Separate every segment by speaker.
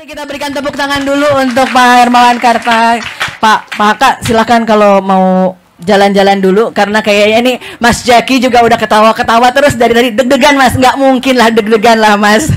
Speaker 1: kasih kita berikan tepuk tangan dulu untuk Pak Hermawan Karta. Pak Pak Haka silakan kalau mau jalan-jalan dulu karena kayaknya ini Mas Jaki juga udah ketawa-ketawa terus dari dari deg-degan Mas nggak mungkin lah deg-degan lah Mas.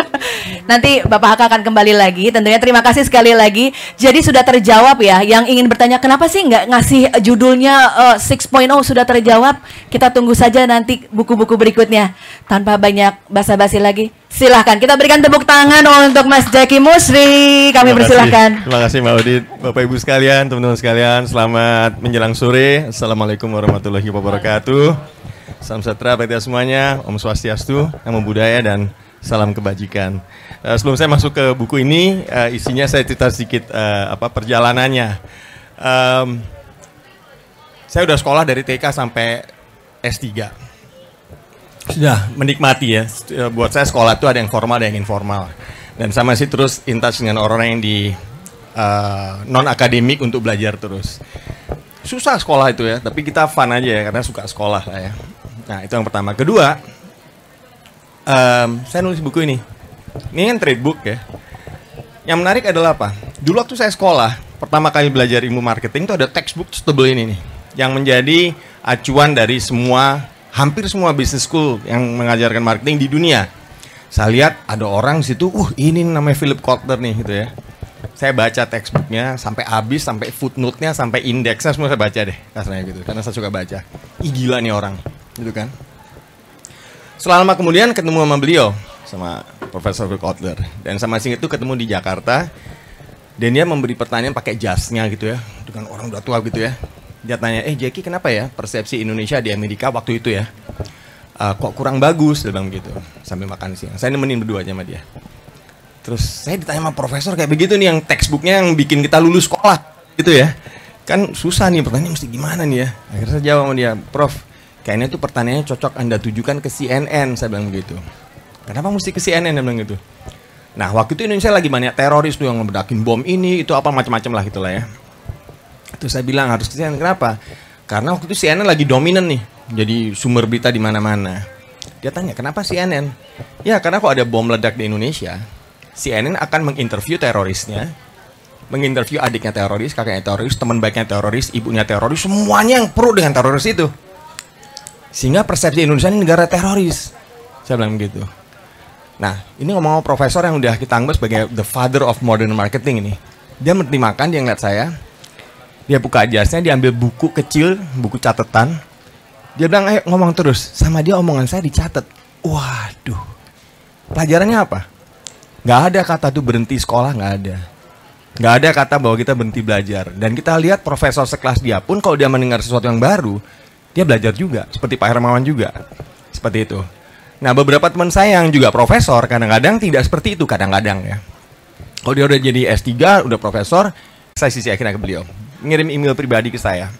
Speaker 1: Nanti Bapak Haka akan kembali lagi. Tentunya terima kasih sekali lagi. Jadi sudah terjawab ya. Yang ingin bertanya kenapa sih nggak ngasih judulnya uh, 6.0 sudah terjawab. Kita tunggu saja nanti buku-buku berikutnya. Tanpa banyak basa-basi lagi. Silahkan kita berikan tepuk tangan untuk Mas Jaki Musri. Kami
Speaker 2: Terima
Speaker 1: persilahkan.
Speaker 2: kasih. Terima kasih Mbak Udit, Bapak Ibu sekalian, teman-teman sekalian, selamat menjelang sore. Assalamualaikum warahmatullahi wabarakatuh. Salam sejahtera bagi kita semuanya, Om Swastiastu, Namo Buddhaya dan salam kebajikan. Eh, sebelum saya masuk ke buku ini, eh, isinya saya cerita sedikit eh, apa perjalanannya. Em, saya udah sekolah dari TK sampai S3 sudah menikmati ya. Eh, Buat saya sekolah itu ada yang formal, ada yang informal. Dan saya masih terus in dengan orang-orang yang di non akademik untuk belajar terus. Susah sekolah itu ya, tapi kita fun aja ya karena suka sekolah lah ya. Nah itu yang pertama. Kedua, em, saya nulis buku ini. Ini kan trade book ya. Yang menarik adalah apa? Dulu waktu saya sekolah, pertama kali belajar ilmu marketing itu ada textbook setebel ini nih. Yang menjadi acuan dari semua, hampir semua business school yang mengajarkan marketing di dunia. Saya lihat ada orang situ, uh ini namanya Philip Kotler nih gitu ya. Saya baca textbooknya sampai habis, sampai footnote-nya, sampai indeksnya semua saya baca deh rasanya gitu. Karena saya suka baca. Ih gila nih orang, gitu kan. Selama kemudian ketemu sama beliau sama Profesor Phil Kotler dan sama sing itu ketemu di Jakarta dan dia memberi pertanyaan pakai jasnya gitu ya dengan orang udah tua gitu ya dia tanya eh Jackie kenapa ya persepsi Indonesia di Amerika waktu itu ya "Eh, kok kurang bagus? Dia bilang gitu sambil makan siang. Saya nemenin berdua aja sama dia. Terus saya ditanya sama profesor kayak begitu nih yang textbooknya yang bikin kita lulus sekolah gitu ya. Kan susah nih pertanyaan mesti gimana nih ya? Akhirnya saya jawab sama dia prof kayaknya tuh pertanyaannya cocok anda tujukan ke CNN saya bilang begitu Kenapa mesti ke CNN dia bilang gitu? Nah waktu itu Indonesia lagi banyak teroris tuh yang meledakin bom ini itu apa macam-macam lah gitulah ya. Terus saya bilang harus ke CNN kenapa? Karena waktu itu CNN lagi dominan nih, jadi sumber berita di mana-mana. Dia tanya kenapa CNN? Ya karena kok ada bom meledak di Indonesia, CNN akan menginterview terorisnya, menginterview adiknya teroris, kakaknya teroris, teman baiknya teroris, ibunya teroris, semuanya yang pro dengan teroris itu. Sehingga persepsi Indonesia ini negara teroris. Saya bilang gitu. Nah, ini ngomong profesor yang udah kita anggap sebagai the father of modern marketing ini. Dia berhenti makan, dia ngeliat saya. Dia buka jasnya, dia ambil buku kecil, buku catatan. Dia bilang, ayo ngomong terus. Sama dia omongan saya dicatat. Waduh. Pelajarannya apa? Gak ada kata tuh berhenti sekolah, gak ada. Gak ada kata bahwa kita berhenti belajar. Dan kita lihat profesor sekelas dia pun kalau dia mendengar sesuatu yang baru, dia belajar juga. Seperti Pak Hermawan juga. Seperti itu. Nah beberapa teman saya yang juga profesor kadang-kadang tidak seperti itu kadang-kadang ya. Kalau dia udah jadi S3, udah profesor, saya sisi akhirnya ke beliau. Ngirim email pribadi ke saya.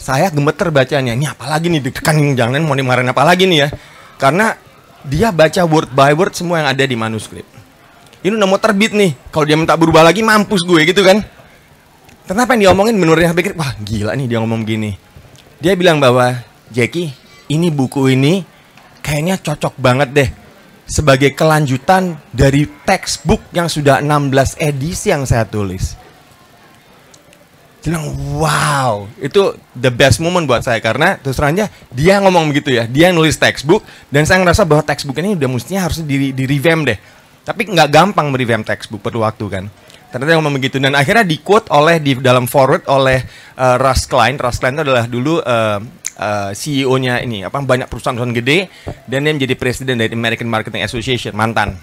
Speaker 2: Saya gemeter bacanya, ini apalagi nih, deg-degan jangan mau dimarahin apa lagi nih ya. Karena dia baca word by word semua yang ada di manuskrip. Ini udah mau terbit nih, kalau dia minta berubah lagi mampus gue gitu kan. Kenapa yang dia omongin menurutnya pikir, wah gila nih dia ngomong gini. Dia bilang bahwa, Jackie, ini buku ini kayaknya cocok banget deh sebagai kelanjutan dari textbook yang sudah 16 edisi yang saya tulis. Bilang, wow, itu the best moment buat saya karena terus terang aja dia ngomong begitu ya, dia nulis textbook dan saya ngerasa bahwa textbook ini udah mestinya harus di, di revamp deh. Tapi nggak gampang merevamp textbook perlu waktu kan. Ternyata ngomong begitu dan akhirnya di quote oleh di dalam forward oleh uh, Russ Klein. Russ Klein itu adalah dulu uh, uh, CEO-nya ini apa banyak perusahaan-perusahaan gede dan dia menjadi presiden dari American Marketing Association mantan.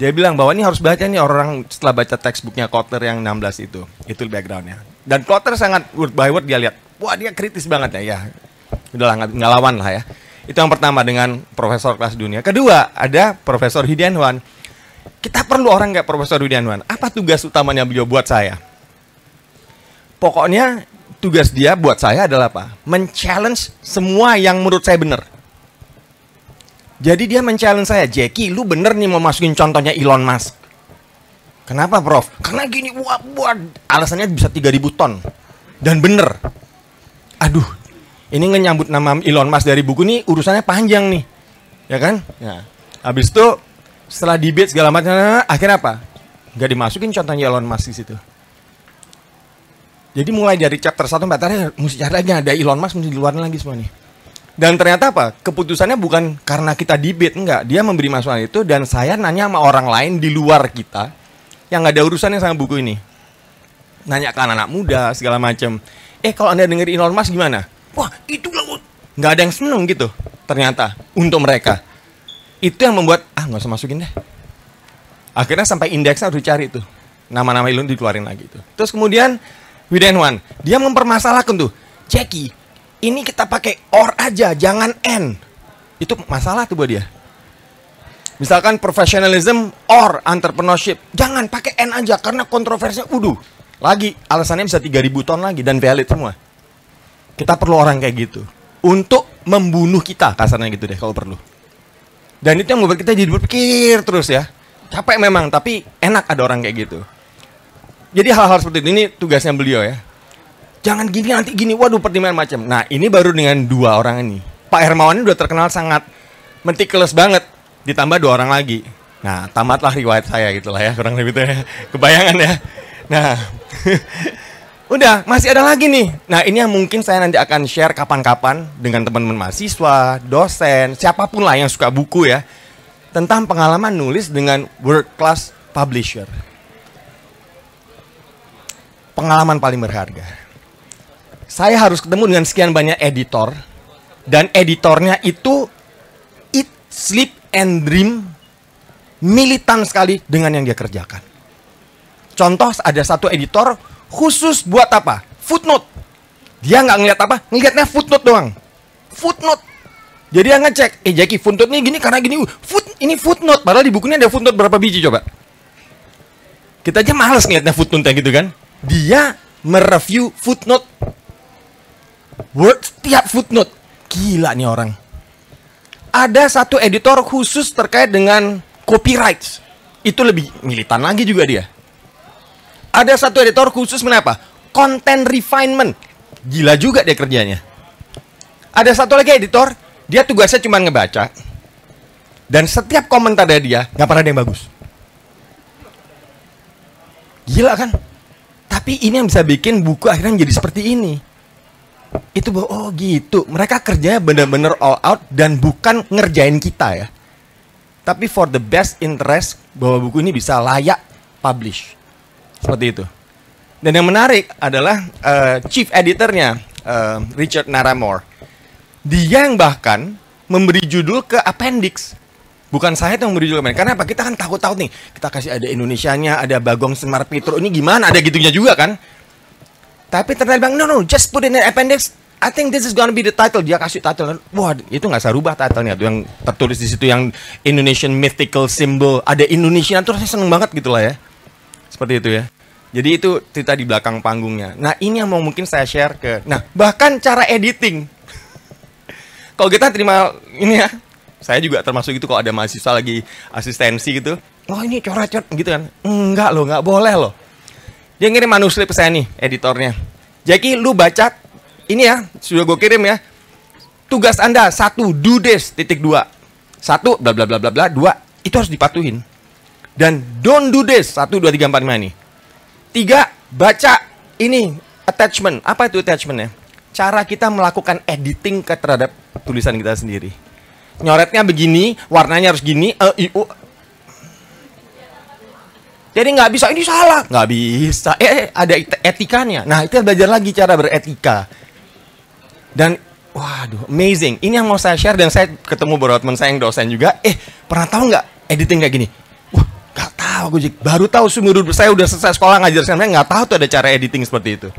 Speaker 2: Dia bilang bahwa ini harus baca nih orang setelah baca textbooknya Kotler yang 16 itu. Itu backgroundnya. Dan Kotler sangat word by word dia lihat, wah dia kritis banget ya. Ya, udahlah nggak lawan lah ya. Itu yang pertama dengan profesor kelas dunia. Kedua ada Profesor Hidianwan. Kita perlu orang kayak Profesor Hidianwan. Apa tugas utamanya beliau buat saya? Pokoknya tugas dia buat saya adalah apa? Men-challenge semua yang menurut saya benar. Jadi dia men-challenge saya, Jackie, lu bener nih mau masukin contohnya Elon Musk. Kenapa, Prof? Karena gini, wah, wah, alasannya bisa 3000 ton. Dan bener. Aduh, ini nyambut nama Elon Musk dari buku ini urusannya panjang nih. Ya kan? Ya. Habis itu setelah debate segala macam, akhirnya apa? nggak dimasukin contohnya Elon Musk di situ. Jadi mulai dari chapter 1 sampai terakhir mesti lagi ada Elon Musk mesti dikeluarin lagi semua nih. Dan ternyata apa? Keputusannya bukan karena kita debate, enggak. Dia memberi masukan itu dan saya nanya sama orang lain di luar kita yang nggak ada urusannya sama buku ini. Nanya ke anak-anak muda segala macam. Eh kalau anda denger Elon Musk gimana? Wah itu nggak ada yang seneng gitu. Ternyata untuk mereka itu yang membuat ah nggak usah masukin deh. Akhirnya sampai indeksnya harus dicari tuh nama-nama Elon dikeluarin lagi tuh. Terus kemudian Widen One. Dia mempermasalahkan tuh, Jackie, ini kita pakai or aja, jangan n. Itu masalah tuh buat dia. Misalkan professionalism or entrepreneurship, jangan pakai n aja karena kontroversinya udah. Lagi alasannya bisa 3000 ton lagi dan valid semua. Kita perlu orang kayak gitu untuk membunuh kita kasarnya gitu deh kalau perlu. Dan itu yang membuat kita jadi berpikir terus ya. Capek memang, tapi enak ada orang kayak gitu. Jadi hal-hal seperti ini, ini tugasnya beliau ya. Jangan gini nanti gini, waduh pertimbangan macam. Nah ini baru dengan dua orang ini. Pak Hermawan ini udah terkenal sangat meticulous banget. Ditambah dua orang lagi. Nah tamatlah riwayat saya gitulah ya kurang lebih itu ya. Kebayangan ya. Nah udah masih ada lagi nih. Nah ini yang mungkin saya nanti akan share kapan-kapan dengan teman-teman mahasiswa, dosen, siapa pun lah yang suka buku ya tentang pengalaman nulis dengan world class publisher pengalaman paling berharga. Saya harus ketemu dengan sekian banyak editor dan editornya itu eat, sleep and dream militan sekali dengan yang dia kerjakan. Contoh ada satu editor khusus buat apa? Footnote. Dia nggak ngeliat apa? Ngeliatnya footnote doang. Footnote. Jadi dia ngecek, eh Jackie footnote ini gini karena gini. Foot ini footnote. Padahal di bukunya ada footnote berapa biji coba? Kita aja males ngeliatnya footnote gitu kan dia mereview footnote word setiap footnote gila nih orang ada satu editor khusus terkait dengan copyright itu lebih militan lagi juga dia. Ada satu editor khusus kenapa content refinement. Gila juga dia kerjanya. Ada satu lagi editor dia tugasnya cuma ngebaca. Dan setiap komentar dari dia nggak pernah ada yang bagus. Gila kan? Tapi ini yang bisa bikin buku akhirnya menjadi seperti ini. Itu bahwa oh gitu. Mereka kerjanya benar-benar all out dan bukan ngerjain kita ya. Tapi for the best interest bahwa buku ini bisa layak publish. Seperti itu. Dan yang menarik adalah uh, chief editornya uh, Richard Naramore. Dia yang bahkan memberi judul ke appendix Bukan saya yang memberi judul Karena apa? Kita kan takut-takut nih. Kita kasih ada Indonesianya, ada Bagong Semar Petro. Ini gimana? Ada gitunya juga kan? Tapi ternyata bilang, no, no, just put in an appendix. I think this is gonna be the title. Dia kasih title. Wah, itu nggak usah rubah titlenya. Tuh yang tertulis di situ yang Indonesian mythical symbol. Ada Indonesia. Terus saya seneng banget gitu lah ya. Seperti itu ya. Jadi itu cerita di belakang panggungnya. Nah ini yang mau mungkin saya share ke. Nah bahkan cara editing. Kalau kita terima ini ya saya juga termasuk itu kalau ada mahasiswa lagi asistensi gitu oh ini coret-coret gitu kan enggak loh nggak boleh loh dia ngirim manuskrip saya nih editornya. Jadi lu baca ini ya sudah gue kirim ya. Tugas anda satu do this titik dua. Satu bla bla bla bla bla dua itu harus dipatuhin. Dan don't do this satu dua tiga empat lima ini. Tiga baca ini attachment. Apa itu attachmentnya? Cara kita melakukan editing terhadap tulisan kita sendiri. Nyoretnya begini, warnanya harus gini, uh, i. Jadi nggak bisa ini salah, nggak bisa. Eh, eh ada etikanya. Nah itu belajar lagi cara beretika. Dan waduh, amazing. Ini yang mau saya share dan saya ketemu teman saya yang dosen juga. Eh pernah tahu nggak editing kayak gini? Wah nggak tahu gue baru tahu sumber saya udah selesai sekolah ngajar saya nggak tahu tuh ada cara editing seperti itu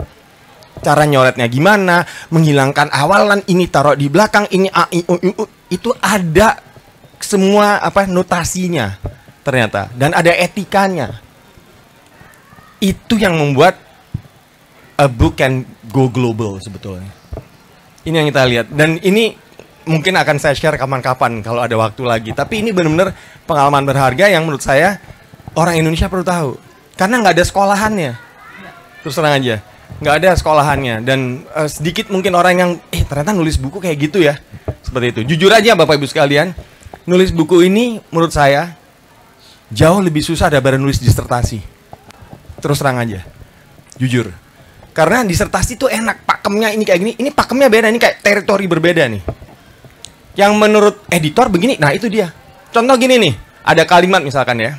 Speaker 2: cara nyoretnya gimana, menghilangkan awalan ini taruh di belakang ini a i u, u, itu ada semua apa notasinya ternyata dan ada etikanya. Itu yang membuat a book can go global sebetulnya. Ini yang kita lihat dan ini mungkin akan saya share kapan-kapan kalau ada waktu lagi. Tapi ini benar-benar pengalaman berharga yang menurut saya orang Indonesia perlu tahu. Karena nggak ada sekolahannya. Terus terang aja nggak ada sekolahannya dan uh, sedikit mungkin orang yang eh ternyata nulis buku kayak gitu ya seperti itu jujur aja bapak ibu sekalian nulis buku ini menurut saya jauh lebih susah daripada nulis disertasi. Terus terang aja, jujur. Karena disertasi tuh enak, pakemnya ini kayak gini, ini pakemnya beda, ini kayak teritori berbeda nih. Yang menurut editor begini, nah itu dia. Contoh gini nih, ada kalimat misalkan ya.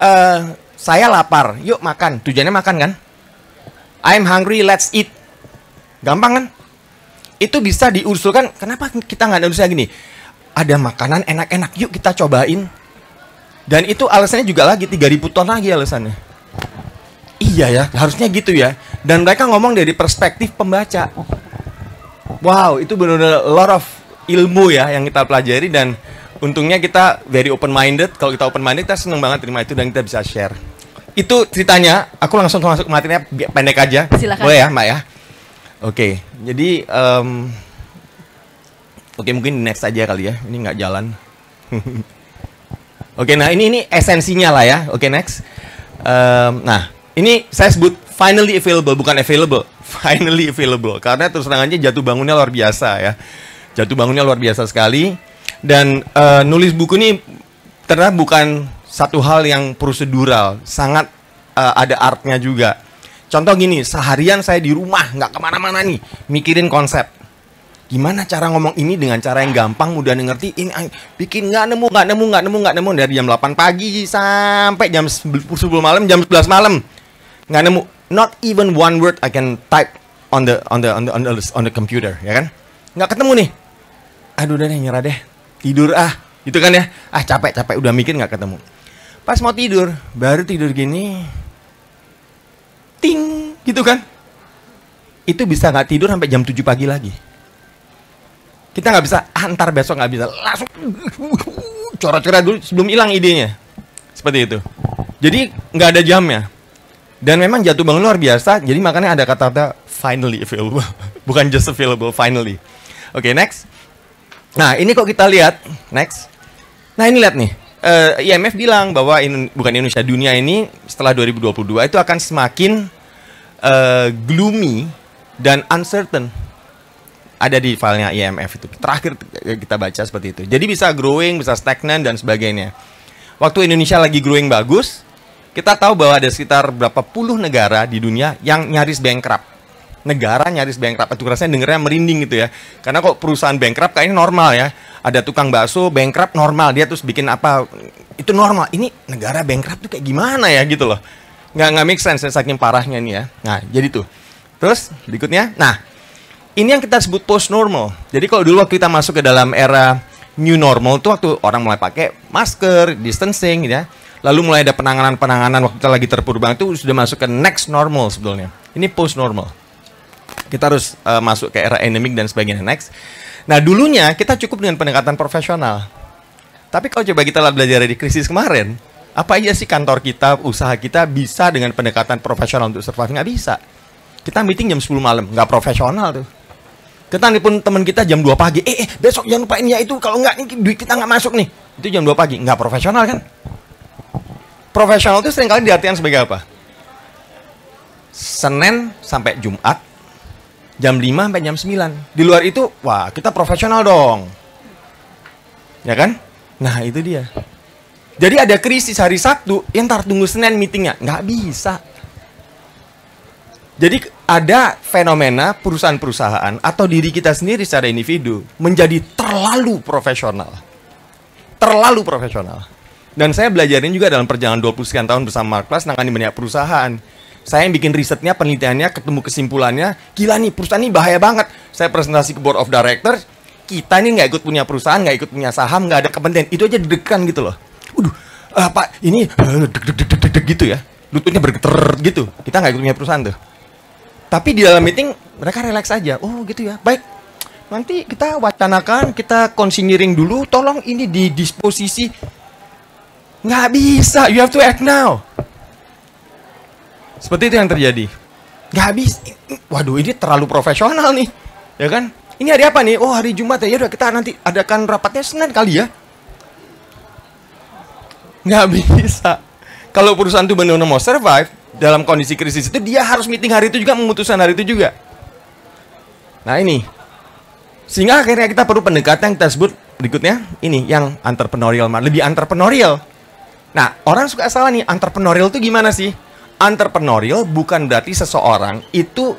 Speaker 2: Eh, saya lapar, yuk makan. Tujuannya makan kan? I'm hungry, let's eat. Gampang kan? Itu bisa diusulkan, kenapa kita nggak nulisnya gini? Ada makanan enak-enak, yuk kita cobain. Dan itu alasannya juga lagi 3000 ton lagi alasannya. Iya ya, harusnya gitu ya. Dan mereka ngomong dari perspektif pembaca. Wow, itu benar-benar lot of ilmu ya yang kita pelajari dan untungnya kita very open minded. Kalau kita open minded kita seneng banget terima itu dan kita bisa share. Itu ceritanya. Aku langsung masuk ke materinya pendek aja.
Speaker 1: Silakan.
Speaker 2: Boleh ya, Mbak ya? Oke, jadi em, oke mungkin next aja kali ya. Ini nggak jalan. Oke, nah ini ini esensinya lah ya. Oke, next. Em, nah, ini saya sebut finally available bukan available, finally available karena terus terang jatuh bangunnya luar biasa ya. Jatuh bangunnya luar biasa sekali dan eh, nulis buku ini ternyata bukan satu hal yang prosedural, sangat eh, ada artnya juga. Contoh gini, seharian saya di rumah nggak ke mana-mana nih, mikirin konsep gimana cara ngomong ini dengan cara yang gampang mudah ngerti? Ini bikin nggak nemu nggak nemu nggak nemu nggak nemu. Dari jam 8 pagi sampai jam 10 malam jam 11 malam. Nggak nemu. Not even one word I can type on the on the on the on the, on the computer ya kan? Nggak ketemu nih. Aduh udah deh nyerah deh. Tidur ah. Gitu kan ya? Ah capek capek. Udah mikir nggak ketemu. Pas mau tidur baru tidur gini ting gitu kan? Itu bisa nggak tidur sampai jam 7 pagi lagi kita nggak bisa ah, ntar besok nggak bisa. Langsung coret-coret dulu sebelum hilang idenya. Seperti itu. Jadi nggak ada jamnya. Dan memang jatuh bangun luar biasa jadi makanya ada kata-kata finally available. Bukan just available finally. Oke next. Nah ini kok kita lihat. Next. Nah ini lihat nih. Eh, IMF bilang bahwa in- bukan Indonesia dunia ini setelah 2022 itu akan semakin eh, gloomy dan uncertain ada di filenya IMF itu. Terakhir kita baca seperti itu. Jadi bisa growing, bisa stagnan dan sebagainya. Waktu Indonesia lagi growing bagus, kita tahu bahwa ada sekitar berapa puluh negara di dunia yang nyaris bankrupt. Negara nyaris bankrupt. Itu rasanya dengernya merinding gitu ya. Karena kok perusahaan bankrupt kayaknya normal ya. Ada tukang bakso bankrupt normal, dia terus bikin apa itu normal. Ini negara bankrupt tuh kayak gimana ya gitu loh. Nggak nggak make sense saking parahnya nih ya. Nah, jadi tuh. Terus berikutnya, nah ini yang kita sebut post normal. Jadi kalau dulu waktu kita masuk ke dalam era new normal itu waktu orang mulai pakai masker, distancing gitu ya. Lalu mulai ada penanganan-penanganan waktu kita lagi terpuruk banget itu sudah masuk ke next normal sebetulnya. Ini post normal. Kita harus eh, masuk ke era endemic dan sebagainya next. Nah, dulunya kita cukup dengan pendekatan profesional. Tapi kalau coba kita belajar dari krisis kemarin, apa aja sih kantor kita, usaha kita bisa dengan pendekatan profesional untuk survive? Nggak bisa. Kita meeting jam 10 malam, nggak profesional tuh. Kita pun teman kita jam 2 pagi, eh, eh besok jangan lupain ya itu, kalau nggak ini duit kita nggak masuk nih. Itu jam 2 pagi, nggak profesional kan? Profesional itu sering kali diartikan sebagai apa? Senin sampai Jumat, jam 5 sampai jam 9. Di luar itu, wah kita profesional dong. Ya kan? Nah itu dia. Jadi ada krisis hari Sabtu, yang ntar tunggu Senin meetingnya. Nggak bisa. Jadi ada fenomena perusahaan-perusahaan atau diri kita sendiri secara individu menjadi terlalu profesional. Terlalu profesional. Dan saya belajarin juga dalam perjalanan 20 sekian tahun bersama Mark Plus nangani banyak perusahaan. Saya yang bikin risetnya, penelitiannya, ketemu kesimpulannya, gila nih perusahaan ini bahaya banget. Saya presentasi ke board of directors, kita ini nggak ikut punya perusahaan, nggak ikut punya saham, nggak ada kepentingan. Itu aja deg-degan gitu loh. Waduh, eh, Pak, ini eh, deg-deg-deg-deg gitu ya. Lututnya bergetar gitu. Kita nggak ikut punya perusahaan tuh. Tapi di dalam meeting mereka relax aja. Oh gitu ya. Baik. Nanti kita wacanakan, kita considering dulu. Tolong ini di disposisi. Nggak bisa. You have to act now. Seperti itu yang terjadi. Nggak bisa. Waduh ini terlalu profesional nih. Ya kan? Ini hari apa nih? Oh hari Jumat ya. Yaudah kita nanti adakan rapatnya Senin kali ya. Nggak bisa. Kalau perusahaan itu benar-benar mau survive, dalam kondisi krisis itu dia harus meeting hari itu juga memutuskan hari itu juga. Nah ini, sehingga akhirnya kita perlu pendekatan yang kita sebut berikutnya ini yang entrepreneurial, lebih entrepreneurial. Nah, orang suka salah nih, entrepreneurial itu gimana sih? Entrepreneurial bukan berarti seseorang itu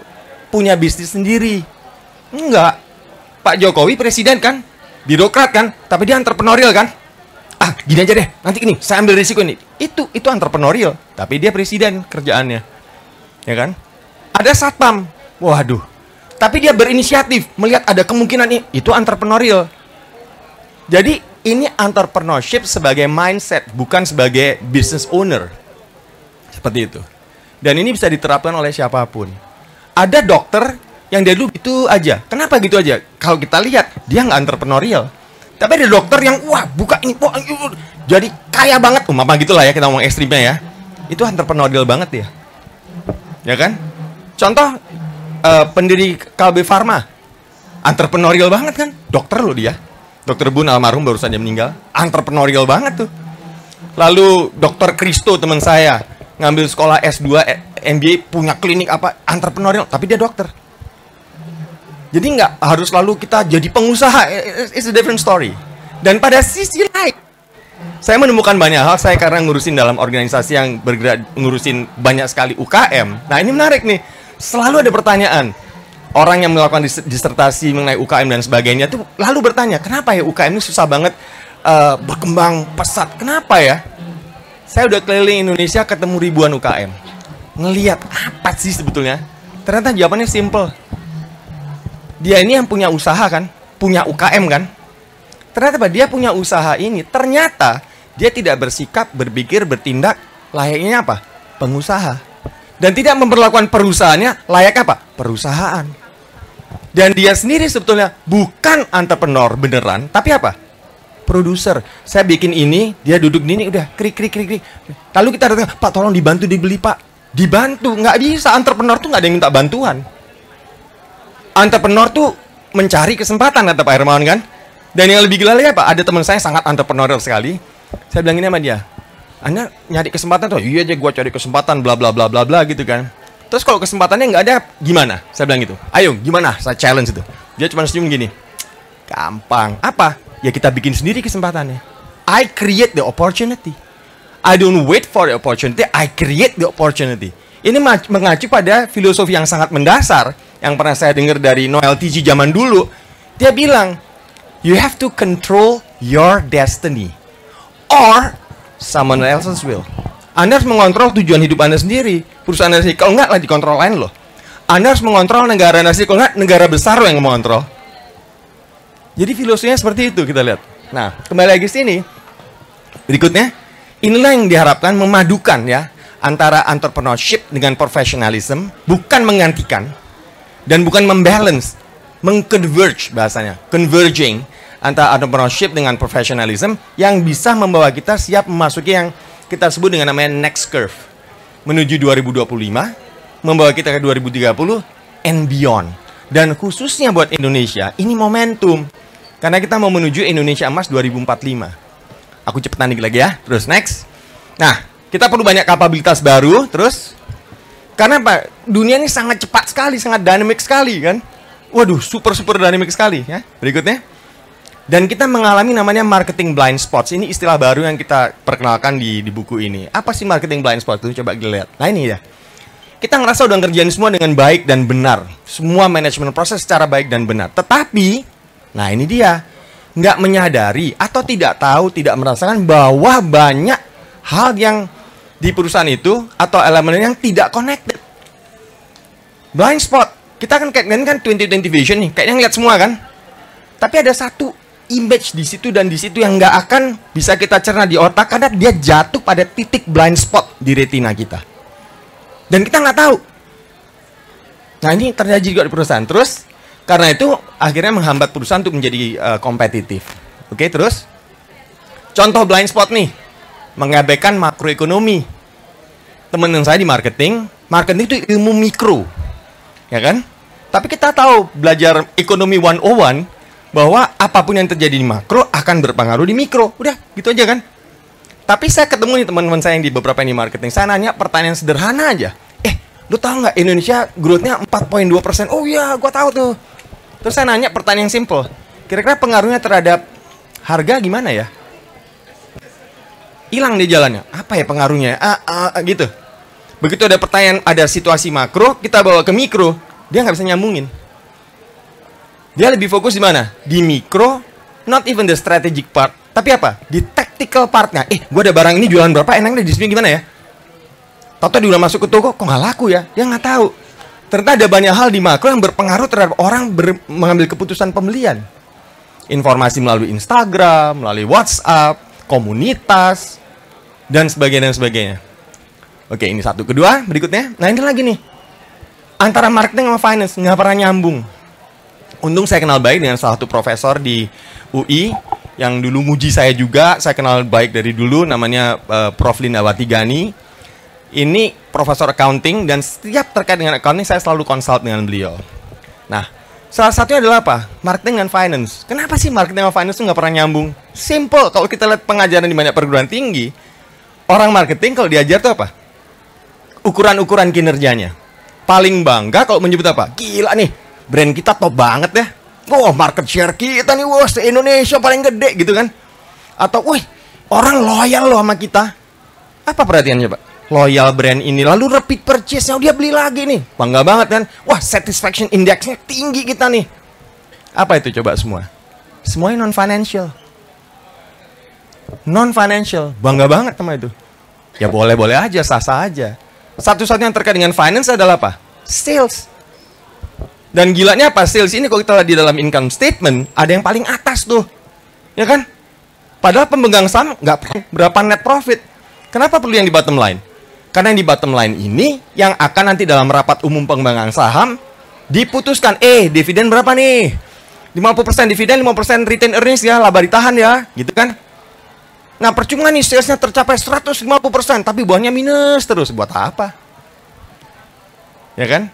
Speaker 2: punya bisnis sendiri. Enggak. Pak Jokowi presiden kan? Birokrat kan? Tapi dia entrepreneurial kan? Ah, gini aja deh. Nanti ini saya ambil risiko ini. Itu itu entrepreneurial, tapi dia presiden kerjaannya. Ya kan? Ada satpam. Waduh. Tapi dia berinisiatif melihat ada kemungkinan ini. Itu entrepreneurial. Jadi ini entrepreneurship sebagai mindset, bukan sebagai business owner. Seperti itu. Dan ini bisa diterapkan oleh siapa pun. Ada dokter yang dia dulu itu aja. Kenapa gitu aja? Kalau kita lihat, dia nggak entrepreneurial. Tapi ada dokter yang, wah buka ini, wah, jadi kaya banget. Umama gitulah ya, kita ngomong ekstrimnya ya. Itu entrepreneurial banget ya. Ya kan? Contoh, uh, pendiri Kalbe Pharma. Entrepreneurial banget kan? Dokter loh dia. Dokter Bun almarhum baru saja meninggal. Entrepreneurial banget tuh. Lalu dokter Kristo teman saya ngambil sekolah S2 MBA punya klinik apa entrepreneurial tapi dia dokter. Jadi nggak harus lalu kita jadi pengusaha. It's a different story. Dan pada sisi lain, saya menemukan banyak hal. Saya karena ngurusin dalam organisasi yang bergerak ngurusin banyak sekali UKM. Nah ini menarik nih. Selalu ada pertanyaan. Orang yang melakukan disertasi mengenai UKM dan sebagainya tuh lalu bertanya, kenapa ya UKM ini susah banget uh, berkembang pesat? Kenapa ya? Saya udah keliling Indonesia ketemu ribuan UKM. Ngeliat apa sih sebetulnya? Ternyata jawabannya simple dia ini yang punya usaha kan, punya UKM kan. Ternyata? Dia punya usaha ini, ternyata dia tidak bersikap, berpikir, bertindak layaknya apa? Pengusaha. Dan tidak memperlakukan perusahaannya layak apa? Perusahaan. Dan dia sendiri sebetulnya bukan entrepreneur beneran, tapi apa? Produser. Saya bikin ini, dia duduk di ini udah krik krik krik krik. Lalu kita datang, Pak tolong dibantu dibeli Pak. Dibantu, nggak bisa entrepreneur tuh nggak ada yang minta bantuan entrepreneur tuh mencari kesempatan kata Pak Hermawan kan. Dan yang lebih gila lagi apa? Ada teman saya sangat entrepreneurial sekali. Saya bilang ini sama dia. Anda nyari kesempatan tuh, iya aja gue cari kesempatan, bla bla bla bla bla gitu kan. Terus kalau kesempatannya nggak ada, gimana? Saya bilang gitu. Ayo, gimana? Saya challenge itu. Dia cuma senyum gini. Gampang. Apa? Ya kita bikin sendiri kesempatannya. I create the opportunity. I don't wait for the opportunity, I create the opportunity. Ini mengacu pada filosofi yang sangat mendasar yang pernah saya dengar dari Noel TG zaman dulu. Dia bilang, you have to control your destiny or someone else's will. Anda harus mengontrol tujuan hidup Anda sendiri. Perusahaan Anda sendiri. Kalau enggak, lagi kontrol lain loh. Anda harus mengontrol negara Anda sendiri. Kalau enggak, negara besar loh yang mengontrol. Jadi filosofinya seperti itu kita lihat. Nah, kembali lagi sini. Berikutnya, inilah yang diharapkan memadukan ya antara entrepreneurship dengan professionalism, bukan menggantikan, dan bukan membalance, mengconverge bahasanya, converging antara entrepreneurship dengan professionalism yang bisa membawa kita siap memasuki yang kita sebut dengan namanya next curve menuju 2025, membawa kita ke 2030 and beyond. Dan khususnya buat Indonesia, ini momentum. Karena kita mau menuju Indonesia Emas 2045. Aku cepetan lagi ya. Terus next. Nah, kita perlu banyak kapabilitas baru, terus karena apa? Dunia ini sangat cepat sekali, sangat dinamik sekali kan. Waduh, super super dinamik sekali ya. Berikutnya. Dan kita mengalami namanya marketing blind spots. Ini istilah baru yang kita perkenalkan di, di buku ini. Apa sih marketing blind spots itu? Coba kita lihat. Nah ini ya. Kita ngerasa udah ngerjain semua dengan baik dan benar. Semua manajemen proses secara baik dan benar. Tetapi, nah ini dia. Nggak menyadari atau tidak tahu, tidak merasakan bahwa banyak hal yang di perusahaan itu atau elemen yang tidak connected. Blind spot. Kita kan kayak kan 2020 vision nih, kayaknya ngeliat semua kan. Tapi ada satu image di situ dan di situ yang nggak akan bisa kita cerna di otak karena dia jatuh pada titik blind spot di retina kita. Dan kita nggak tahu. Nah ini terjadi juga di perusahaan. Terus karena itu akhirnya menghambat perusahaan untuk menjadi uh, kompetitif. Oke terus contoh blind spot nih mengabaikan makroekonomi. Teman saya di marketing, marketing itu ilmu mikro. Ya kan? Tapi kita tahu belajar ekonomi 101 bahwa apa pun yang terjadi di makro akan berpengaruh di mikro. Udah, gitu aja kan? Tapi saya ketemu nih teman-teman saya yang di beberapa ini marketing. Saya nanya pertanyaan sederhana aja. Eh, lu tahu nggak Indonesia growth-nya 4.2 persen? Oh iya, gua tahu tuh. Terus saya nanya pertanyaan simple. Kira-kira pengaruhnya terhadap harga gimana ya? Hilang di jalannya. Apa ya pengaruhnya? Ah, ah, ah, gitu. Begitu ada pertanyaan, ada situasi makro, kita bawa ke mikro, dia nggak bisa nyambungin. Dia lebih fokus di mana? Di mikro, not even the strategic part, tapi apa? Di tactical partnya. Eh, gue ada barang ini jualan berapa? Enaknya di sini gimana ya? Tahu dia udah masuk ke toko, kok nggak laku ya? Dia nggak tahu. Ternyata ada banyak hal di makro yang berpengaruh terhadap orang ber mengambil keputusan pembelian. Informasi melalui Instagram, melalui WhatsApp, komunitas, dan sebagainya dan sebagainya. Oke, ini satu. Kedua, berikutnya. Nah, ini lagi nih. Antara marketing sama finance nggak pernah nyambung. Untung saya kenal baik dengan salah satu profesor di UI yang dulu muji saya juga. Saya kenal baik dari dulu, namanya uh, Prof. Lindawati Gani. Ini profesor accounting dan setiap terkait dengan accounting saya selalu konsult dengan beliau. Nah, salah satunya adalah apa? Marketing dan finance. Kenapa sih marketing dan finance itu nggak pernah nyambung? Simple. Kalau kita lihat pengajaran di banyak perguruan tinggi, orang marketing kalau diajar tuh apa? ukuran-ukuran kinerjanya. Paling bangga kalau menyebut apa? Gila nih, brand kita top banget ya. Wah, oh, market share kita nih, wah, se-Indonesia paling gede gitu kan. Atau, wih, orang loyal loh sama kita. Apa perhatiannya, Pak? Loyal brand ini, lalu repeat purchase-nya dia beli lagi nih. Bangga banget kan? Wah, satisfaction index-nya tinggi kita nih. Apa itu coba semua? Semuanya non-financial. Non-financial. Bangga banget sama itu. Ya boleh-boleh aja, sah-sah aja. Satu-satunya yang terkait dengan finance adalah apa? Sales. Dan gilanya apa? Sales ini kalau kita lihat di dalam income statement, ada yang paling atas tuh. Ya kan? Padahal pemegang saham nggak berapa net profit. Kenapa perlu yang di bottom line? Karena yang di bottom line ini yang akan nanti dalam rapat umum pengembangan saham diputuskan, eh dividen berapa nih? 50% dividen, 5% return earnings ya, laba ditahan ya, gitu kan? Nah percuma nih salesnya tercapai 150% tapi buahnya minus terus. Buat apa? Ya kan?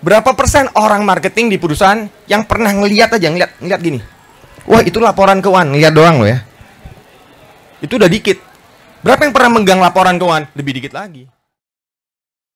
Speaker 2: Berapa persen orang marketing di perusahaan yang pernah ngeliat aja, ngeliat, ngeliat gini. Wah itu laporan keuangan, ngeliat doang loh ya. Itu udah dikit. Berapa yang pernah megang laporan keuangan? Lebih dikit lagi.